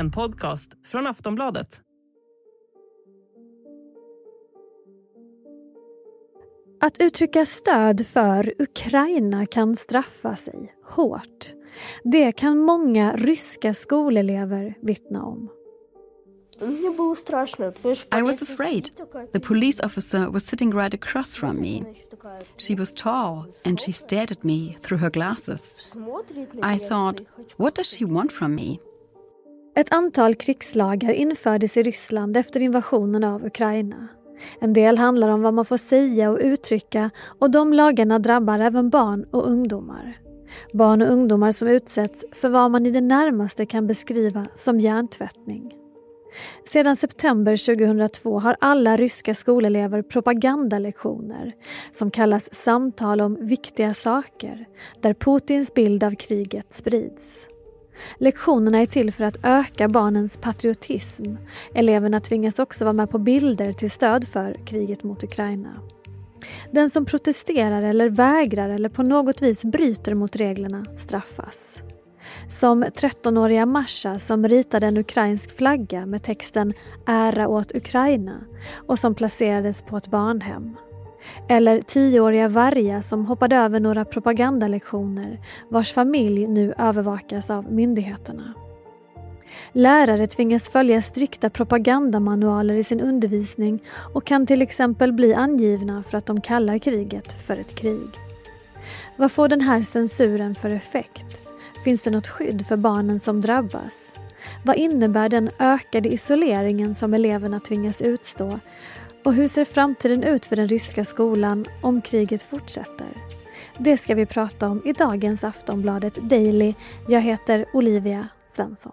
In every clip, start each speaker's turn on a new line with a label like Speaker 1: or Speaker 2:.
Speaker 1: en podcast från Aftonbladet.
Speaker 2: Att uttrycka stöd för Ukraina kan straffa sig hårt. Det kan många ryska skolelever vittna om.
Speaker 3: I was afraid. The police officer was sitting right across from me. She was tall and she stared at me through her glasses. I thought, what does she want from me?
Speaker 2: Ett antal krigslagar infördes i Ryssland efter invasionen av Ukraina. En del handlar om vad man får säga och uttrycka och de lagarna drabbar även barn och ungdomar. Barn och ungdomar som utsätts för vad man i det närmaste kan beskriva som hjärntvättning. Sedan september 2002 har alla ryska skolelever propagandalektioner som kallas samtal om viktiga saker där Putins bild av kriget sprids. Lektionerna är till för att öka barnens patriotism. Eleverna tvingas också vara med på bilder till stöd för kriget mot Ukraina. Den som protesterar eller vägrar eller på något vis bryter mot reglerna straffas. Som 13-åriga Masha som ritade en ukrainsk flagga med texten “Ära åt Ukraina” och som placerades på ett barnhem. Eller tioåriga Varja som hoppade över några propagandalektioner vars familj nu övervakas av myndigheterna. Lärare tvingas följa strikta propagandamanualer i sin undervisning och kan till exempel bli angivna för att de kallar kriget för ett krig. Vad får den här censuren för effekt? Finns det något skydd för barnen som drabbas? Vad innebär den ökade isoleringen som eleverna tvingas utstå? Och hur ser framtiden ut för den ryska skolan om kriget fortsätter? Det ska vi prata om i dagens Aftonbladet Daily. Jag heter Olivia Svensson.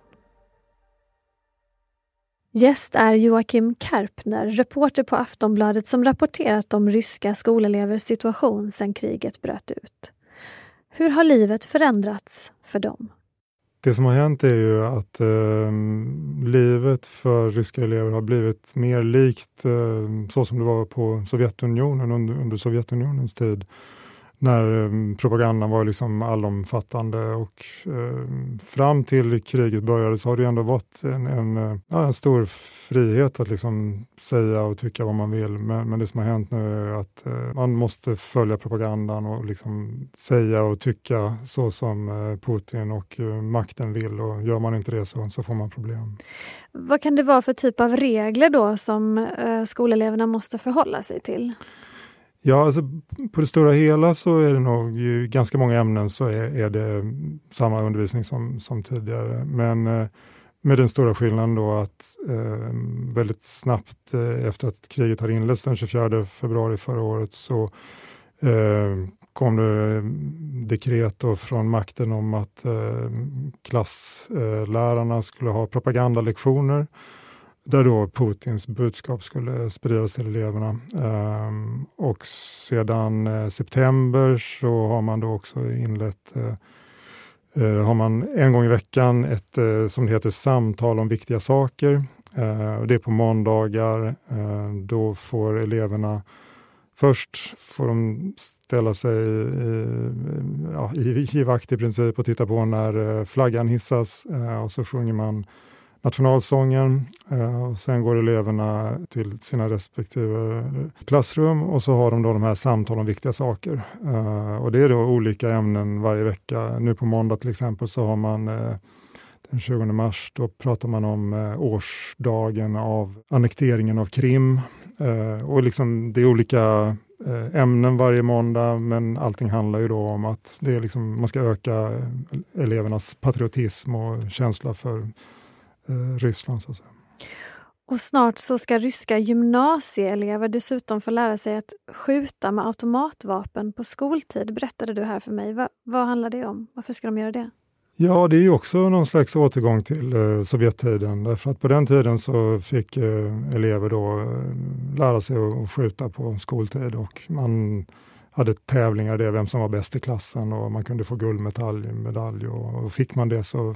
Speaker 2: Gäst är Joakim Karpner, reporter på Aftonbladet som rapporterat om ryska skolelevers situation sedan kriget bröt ut. Hur har livet förändrats för dem?
Speaker 4: Det som har hänt är ju att eh, livet för ryska elever har blivit mer likt eh, så som det var på Sovjetunionen under, under Sovjetunionens tid när eh, propagandan var liksom allomfattande och eh, fram till kriget började så har det ändå varit en, en, eh, ja, en stor frihet att liksom säga och tycka vad man vill. Men, men det som har hänt nu är att eh, man måste följa propagandan och liksom säga och tycka så som eh, Putin och eh, makten vill och gör man inte det så, så får man problem.
Speaker 2: Vad kan det vara för typ av regler då som eh, skoleleverna måste förhålla sig till?
Speaker 4: Ja, alltså, på det stora hela så är det nog i ganska många ämnen så är, är det samma undervisning som, som tidigare. Men eh, med den stora skillnaden då att eh, väldigt snabbt eh, efter att kriget har inletts den 24 februari förra året så eh, kom det eh, dekret då från makten om att eh, klasslärarna skulle ha propagandalektioner där då Putins budskap skulle spridas till eleverna. Um, och sedan uh, september så har man då också inlett uh, uh, har man en gång i veckan ett som det heter samtal om viktiga saker. och det är på måndagar. då får eleverna Först får de ställa sig i, ja, i, i vakt i princip och titta på när flaggan hissas och så sjunger man nationalsången. Eh, och sen går eleverna till sina respektive klassrum och så har de då de här samtalen om viktiga saker. Eh, och det är då olika ämnen varje vecka. Nu på måndag till exempel så har man eh, den 20 mars, då pratar man om årsdagen av annekteringen av Krim. och liksom, det är olika ämnen varje måndag, men allting handlar ju då om att det är liksom, man ska öka elevernas patriotism och känsla för Ryssland. Så att säga.
Speaker 2: Och snart så ska ryska gymnasieelever dessutom få lära sig att skjuta med automatvapen på skoltid, berättade du här för mig. Va, vad handlar det om? Varför ska de göra det?
Speaker 4: Ja, det är också någon slags återgång till eh, Sovjettiden. Därför att på den tiden så fick eh, elever då eh, lära sig att skjuta på skoltid och man hade tävlingar det, vem som var bäst i klassen och man kunde få guldmedalj medalj och, och fick man det så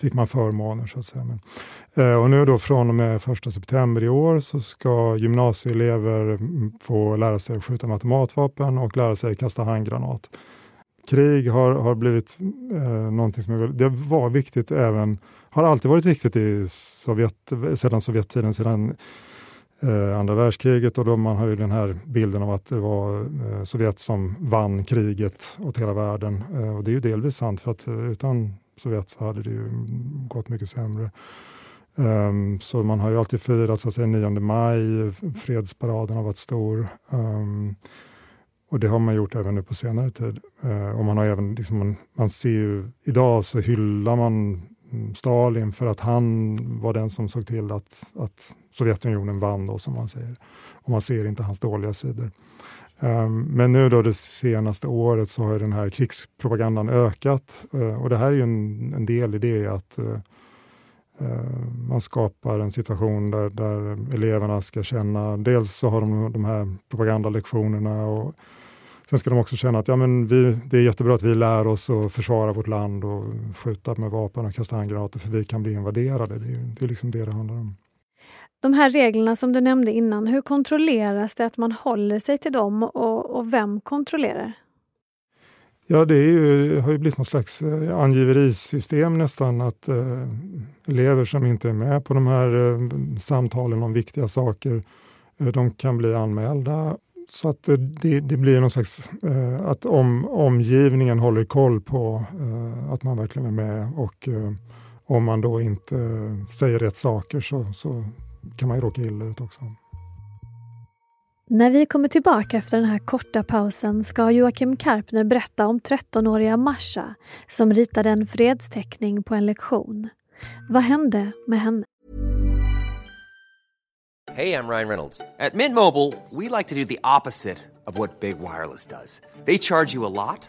Speaker 4: fick man förmåner så att säga. Men, eh, och nu då från och med 1 september i år så ska gymnasieelever mm, få lära sig att skjuta med automatvapen och lära sig kasta handgranat. krig har, har blivit eh, någonting som är, det var viktigt även, har alltid varit viktigt i Sovjet, sedan Sovjettiden, sedan eh, andra världskriget och då man har ju den här bilden av att det var eh, Sovjet som vann kriget åt hela världen. Eh, och det är ju delvis sant för att eh, utan Sovjet så hade det ju gått mycket sämre. Um, så man har ju alltid firat så att säga, 9 maj, fredsparaden har varit stor. Um, och det har man gjort även nu på senare tid. Uh, och man har även, liksom, man, man ser ju, idag så hyllar man mm, Stalin för att han var den som såg till att, att Sovjetunionen vann då som man säger. Och man ser inte hans dåliga sidor. Ehm, men nu då det senaste året så har den här krigspropagandan ökat eh, och det här är ju en, en del i det att eh, eh, man skapar en situation där, där eleverna ska känna, dels så har de de här propagandalektionerna och sen ska de också känna att ja, men vi, det är jättebra att vi lär oss att försvara vårt land och skjuta med vapen och kasta handgranater för vi kan bli invaderade. Det är, det är liksom det det handlar om.
Speaker 2: De här reglerna som du nämnde innan, hur kontrolleras det att man håller sig till dem och, och vem kontrollerar?
Speaker 4: Ja, det ju, har ju blivit något slags eh, angiverisystem nästan att eh, elever som inte är med på de här eh, samtalen om viktiga saker, eh, de kan bli anmälda. Så att eh, det, det blir någon slags, eh, att om, omgivningen håller koll på eh, att man verkligen är med och eh, om man då inte säger rätt saker så, så kan man ju råka illa ut också.
Speaker 2: När vi kommer tillbaka efter den här korta pausen ska Joakim Karpner berätta om 13-åriga Masha som ritade en fredsteckning på en lektion. Vad hände med henne?
Speaker 5: Hej, jag Ryan Reynolds. På Mint Mobile, we like to do the opposite of what Big Wireless does. They charge you a lot,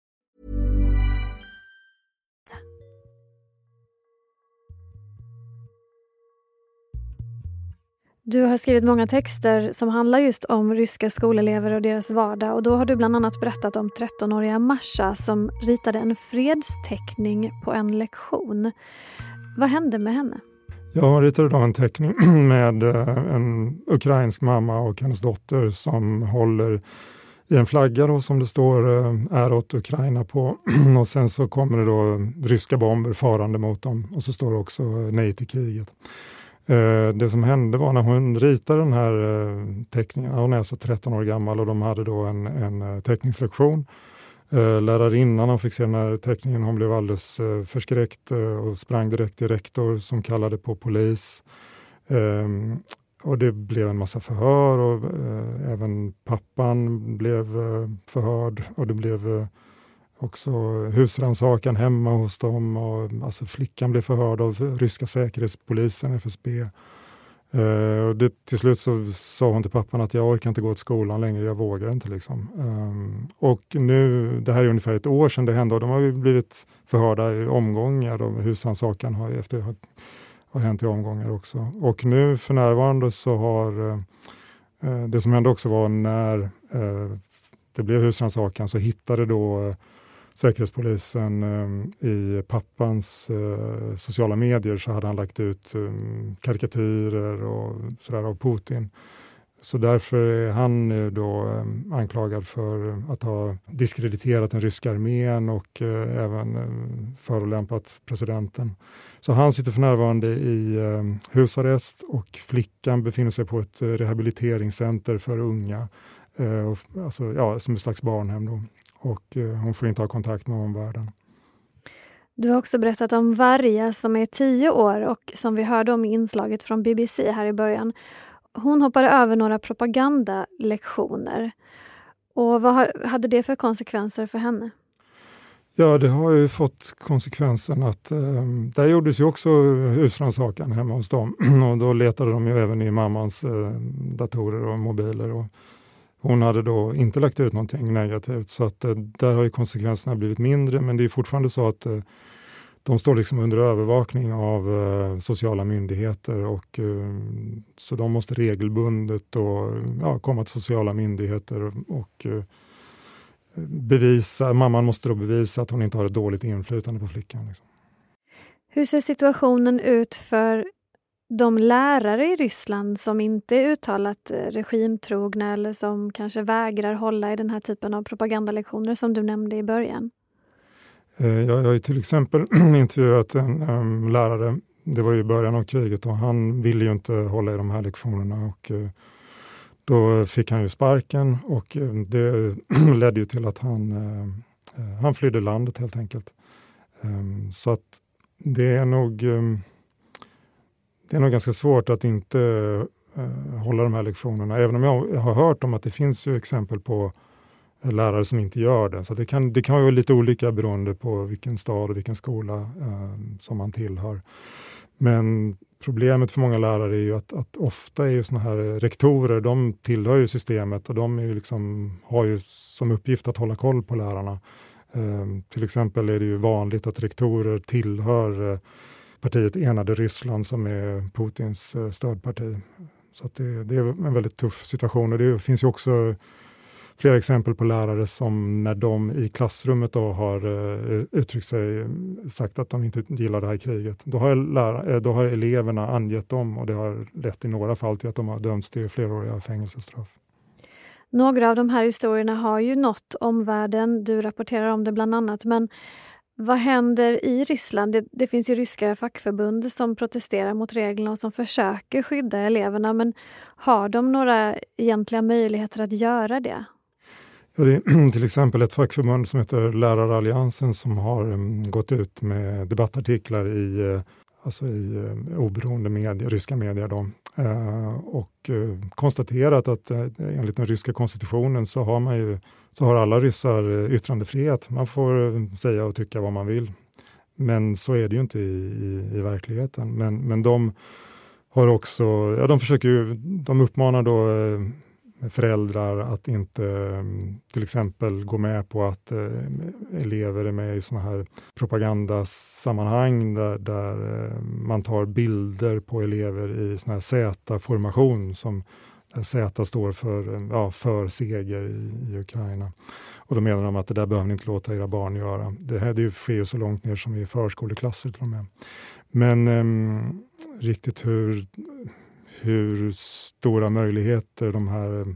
Speaker 2: Du har skrivit många texter som handlar just om ryska skolelever och deras vardag och då har du bland annat berättat om 13-åriga Masha som ritade en fredsteckning på en lektion. Vad hände med henne?
Speaker 4: Ja, hon ritade då en teckning med eh, en ukrainsk mamma och hennes dotter som håller i en flagga då, som det står eh, är åt Ukraina på och sen så kommer det då ryska bomber farande mot dem och så står det också eh, nej till kriget. Eh, det som hände var när hon ritade den här eh, teckningen, hon är alltså 13 år gammal och de hade då en, en eh, teckningslektion. Lärarinnan hon fick se den här teckningen, hon blev alldeles förskräckt och sprang direkt till rektor som kallade på polis. Ehm, och det blev en massa förhör och även pappan blev förhörd och det blev också husrannsakan hemma hos dem. Och, alltså flickan blev förhörd av ryska säkerhetspolisen, FSB. Uh, eh, och det, till slut så sa hon till pappan att jag orkar inte gå till skolan längre, jag vågar inte. Liksom. Um, och nu, det här är ungefär ett år sedan det hände och de har blivit förhörda i omgångar. Husrannsakan har, efter, har, har hänt i omgångar också. Och nu för närvarande så har uh, det som hände också var när uh, det blev husrannsakan så hittade då Säkerhetspolisen eh, i pappans eh, sociala medier så hade han lagt ut eh, karikatyrer och sådär av Putin. Så därför är han nu då eh, anklagad för att ha diskrediterat den ryska armén och eh, även eh, förolämpat presidenten. Så han sitter för närvarande i ehm, husarrest och flickan befinner sig på ett eh, rehabiliteringscenter för unga, eh, alltså, ja, som ett slags barnhem. Då och eh, hon får inte ha kontakt med omvärlden.
Speaker 2: Du har också berättat om Varja som är tio år och som vi hörde om i inslaget från BBC här i början. Hon hoppade över några propagandalektioner. Och vad hade det för konsekvenser för henne?
Speaker 4: Ja, det har ju fått konsekvensen att eh, där gjordes ju också husrannsakan hemma hos dem och då letade de ju även i mammans eh, datorer och mobiler och hon hade då inte lagt ut någonting negativt så att eh, där har ju konsekvenserna blivit mindre men det är fortfarande så att eh, de står liksom under övervakning av eh, sociala myndigheter och så de måste regelbundet och, ja, komma till sociala myndigheter och, bevisa, mamman måste då bevisa att hon inte har ett dåligt inflytande på flickan. Liksom.
Speaker 2: Hur ser situationen ut för de lärare i Ryssland som inte är uttalat eh, regimtrogna eller som kanske vägrar hålla i den här typen av propagandalektioner som du nämnde i början?
Speaker 4: Eh, jag har till exempel intervjuat en ehm, lärare, det var i början av kriget och han ville ju inte hålla i de här lektionerna och eh, då fick han ju sparken och det ledde ju till att han, han flydde landet helt enkelt. Ehm, så att det är nog ehm, det är nog ganska svårt att inte eh, hålla de här lektionerna, även om jag har hört om att det finns ju exempel på eh, lärare som inte gör det. Så det kan, det kan vara lite olika beroende på vilken stad och vilken skola eh, som man tillhör. Men problemet för många lärare är ju att, att ofta är ju såna här rektorer, de tillhör ju systemet och de är ju liksom, har ju som uppgift att hålla koll på lärarna. Eh, till exempel är det ju vanligt att rektorer tillhör eh, partiet Enade Ryssland som är Putins eh, stödparti. Så det, det, är en väldigt tuff situation och det finns ju också flera exempel på lärare som när de i klassrummet då har eh, uttryckt sig, sagt att de inte gillar det här kriget. Då har, lärare, eh, då har eleverna angett dem och det har lett i några fall till att de har dömts till fleråriga fängelsestraff.
Speaker 2: Några av de här historierna har ju nått omvärlden, du rapporterar om det bland annat, men vad händer i Ryssland? Det, det, finns ju ryska fackförbund som protesterar mot reglerna och som försöker skydda eleverna, men har de några egentliga möjligheter att göra det?
Speaker 4: Ja, det är till exempel ett fackförbund som heter Läraralliansen som har um, gått ut med debattartiklar i, uh, alltså i eh, oberoende medier, ryska medier. Då, eh, och eh, konstaterat att eh, enligt den ryska konstitutionen så har, man ju, så har alla ryssar eh, yttrandefrihet. Man får säga och tycka vad man vill. Men så är det ju inte i, i, i verkligheten. Men, men de har också, ja, de försöker ju, de uppmanar då föräldrar att inte eh, till exempel gå med på att eh, elever är med i såna här propagandasammanhang där, där eh, man tar bilder på elever i sån här Z-formation som Z står för, ja, för seger i, i, Ukraina. Och då menar de att det där behöver ni inte låta era barn göra. Det här det sker ju så långt ner som i förskoleklasser till och med. Men eh, riktigt hur hur stora möjligheter de här eh,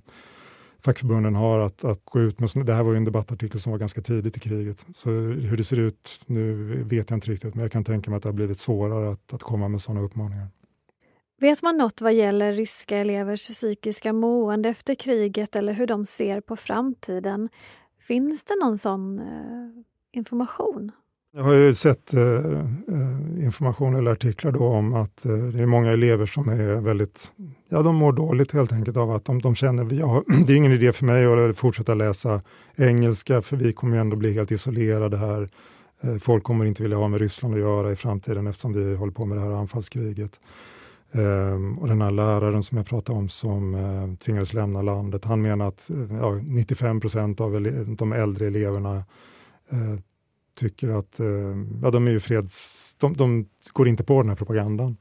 Speaker 4: fackförbunden har att, att gå ut med, det här var ju en debattartikel som var ganska tidigt i kriget, så hur det ser ut nu vet jag inte riktigt, men jag kan tänka mig att det har blivit svårare att, att komma med sådana uppmaningar.
Speaker 2: Vet man något vad gäller ryska elevers psykiska mående efter kriget eller hur de ser på framtiden? Finns det någon sån eh, information?
Speaker 4: Jag har ju sett eh, eh information eller artiklar då om att eh, det är många elever som är väldigt, ja de mår dåligt helt enkelt av att de, de känner, ja, det är ingen idé för mig att fortsätta läsa engelska för vi kommer ju ändå bli helt isolerade här. Eh, folk kommer inte vilja ha med Ryssland att göra i framtiden eftersom vi håller på med det här anfallskriget. Ehm, och den här läraren som jag pratade om som eh, tvingades lämna landet, han menar att eh, ja, 95 procent av de äldre eleverna eh, tycker att eh, ja, de är ju freds... De, de, går inte på den här propagandan.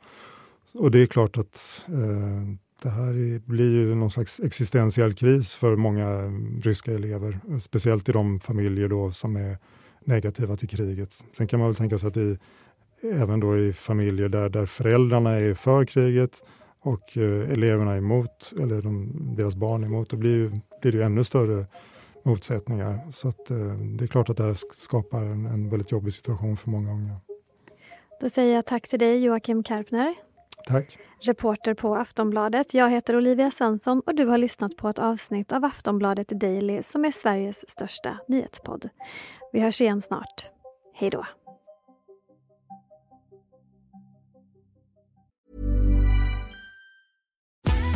Speaker 4: Och det är klart att eh, det här blir ju någon slags existentiell kris för många ryska elever, speciellt i de familjer då som är negativa till kriget. Sen kan man väl tänka sig att i, även då i familjer där, där föräldrarna är för kriget och eh, eleverna är emot, eller de, deras barn är emot, då blir, ju, blir det ju ännu större motsättningar. Så att, eh, det är klart att det här skapar en, en väldigt jobbig situation för många unga.
Speaker 2: Då säger jag tack till dig Joakim Karpner.
Speaker 4: Tack.
Speaker 2: Reporter på Aftonbladet. Jag heter Olivia Svensson och du har lyssnat på ett avsnitt av Aftonbladet Daily som är Sveriges största nyhetspodd. Vi hörs igen snart. Hej då.